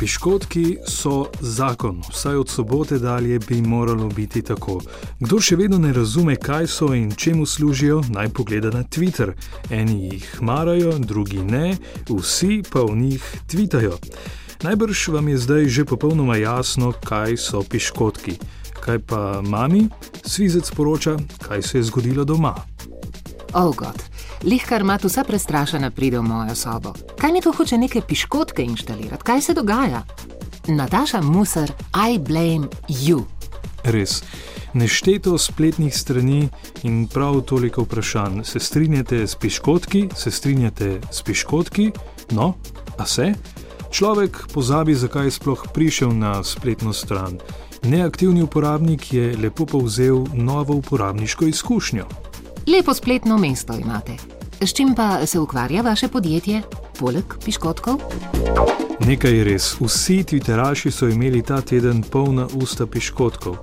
Piškotki so zakon, vsaj od sobote dalje bi moralo biti tako. Kdo še vedno ne razume, kaj so in čemu služijo, naj pogleda na Twitter. Eni jih marajo, drugi ne, vsi pa v njih tvitajo. Najbrž vam je zdaj že popolnoma jasno, kaj so piškotki. Kaj pa mami? Svizec poroča, kaj se je zgodilo doma. Oh, God. Lihkar ima vsa prestrašena pride v mojo sobo. Kaj mi to hoče neke piškotke inštalirati? Kaj se dogaja? Nataša Musar, I blame you. Res. Nešteto spletnih strani in prav toliko vprašanj. Se strinjate s piškotki, se strinjate s piškotki? No, a se? Človek pozabi, zakaj je sploh prišel na spletno stran. Neaktivni uporabnik je lepo povzel novo uporabniško izkušnjo. Lepo spletno mesto imate. S čim pa se ukvarja vaše podjetje, poleg piškotkov? Nekaj je res. Vsi Twitteraši so imeli ta teden polna usta piškotkov.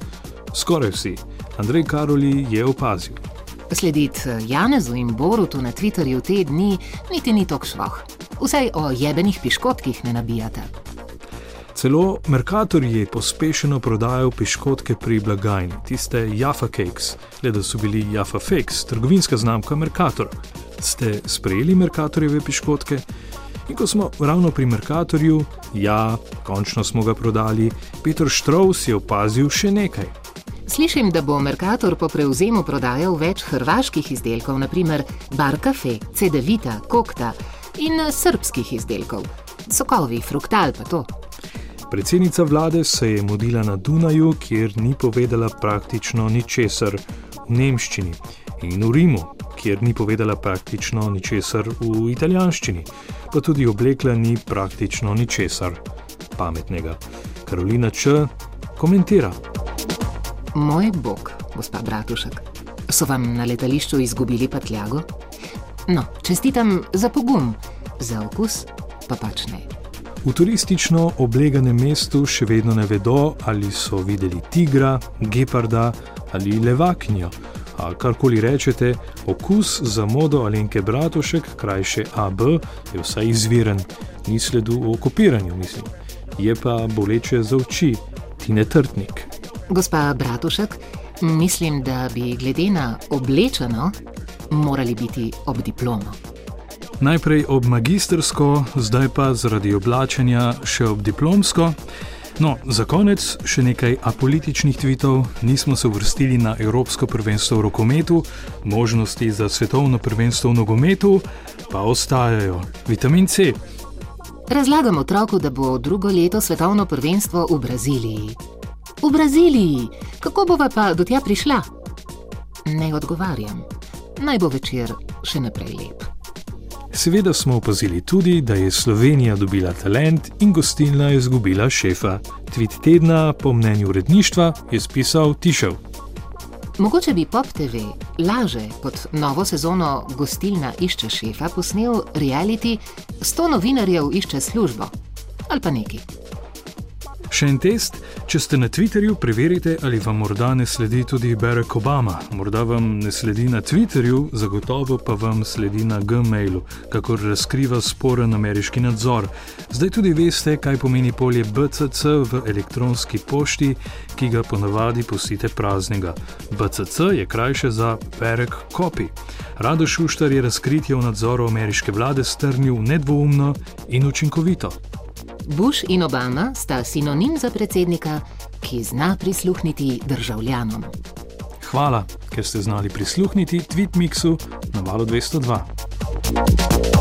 Skoraj vsi. Andrej Karoli je opazil. Slediti Janezu in Borutu na Twitterju te dni niti ni tako šloh. Vsaj o jebenih piškotkih ne nabijate. Celo Merkator je pospešeno prodajal piškotke pri blagajni, tiste Jaffa Cakes, le da so bili Jaffa Fakes, trgovinska znamka Merkator. Ste sprejeli Merkatorjeve piškotke? In ko smo ravno pri Merkatorju, ja, končno smo ga prodali, Peter Štrous je opazil še nekaj. Slišim, da bo Merkator po prevzemu prodajal več hrvaških izdelkov, naprimer Bar Cafe, Cedevita, Kokta in srpskih izdelkov. Sokovi, fruktal pa to. Predsednica vlade se je modila na Dunaju, kjer ni povedala praktično ničesar v nemščini, in v Rimu, kjer ni povedala praktično ničesar v italijanščini, pa tudi oblekla ni praktično ničesar pametnega. Karolina Č. komentira. Moj bog, gospa Bratušek, so vam na letališču izgubili patljago? No, čestitam za pogum, za okus pa pač ne. V turistično obleganem mestu še vedno ne vedo, ali so videli tigra, geparda ali levaknjo. A karkoli rečete, okus za modo Alenke Bratušek, krajše AB, je vsaj izviren, ni sledu o kopiranju, mislim. Je pa boleče za oči, ti ne trtnik. Gospa Bratušek, mislim, da bi glede na oblečeno morali biti ob diplomu. Najprej ob magistersko, zdaj pa zaradi oblačenja še ob diplomsko. No, za konec še nekaj apolitičnih tvitev. Nismo se vrstili na Evropsko prvenstvo v rokometu, možnosti za svetovno prvenstvo v nogometu pa ostajajo. Vitamin C. Razlagam otroku, da bo drugo leto svetovno prvenstvo v Braziliji. V Braziliji, kako bova pa do tja prišla? Ne odgovarjam. Naj bo večer še naprej lep. Seveda smo opazili tudi, da je Slovenija dobila talent in gostilna je izgubila šefa. Tweet tedna, po mnenju uredništva, je spisal Tišev. Mogoče bi Pop TV laže kot novo sezono Gostilna išče šefa posnel reality 100 novinarjev išče službo ali pa neki. Še en test, če ste na Twitterju, preverite, ali vam morda ne sledi tudi Barack Obama. Morda vam ne sledi na Twitterju, zagotovo pa vam sledi na Gmailu, kakor razkriva sporen ameriški nadzor. Zdaj tudi veste, kaj pomeni polje BCC v elektronski pošti, ki ga ponavadi pustite praznega. BCC je krajše za Barack Copy. Rado Šuštar je razkritje v nadzoru ameriške vlade strnil nedvoumno in učinkovito. Bush in Obama sta sinonim za predsednika, ki zna prisluhniti državljanom. Hvala, ker ste znali prisluhniti Tweetmixu na valu 202.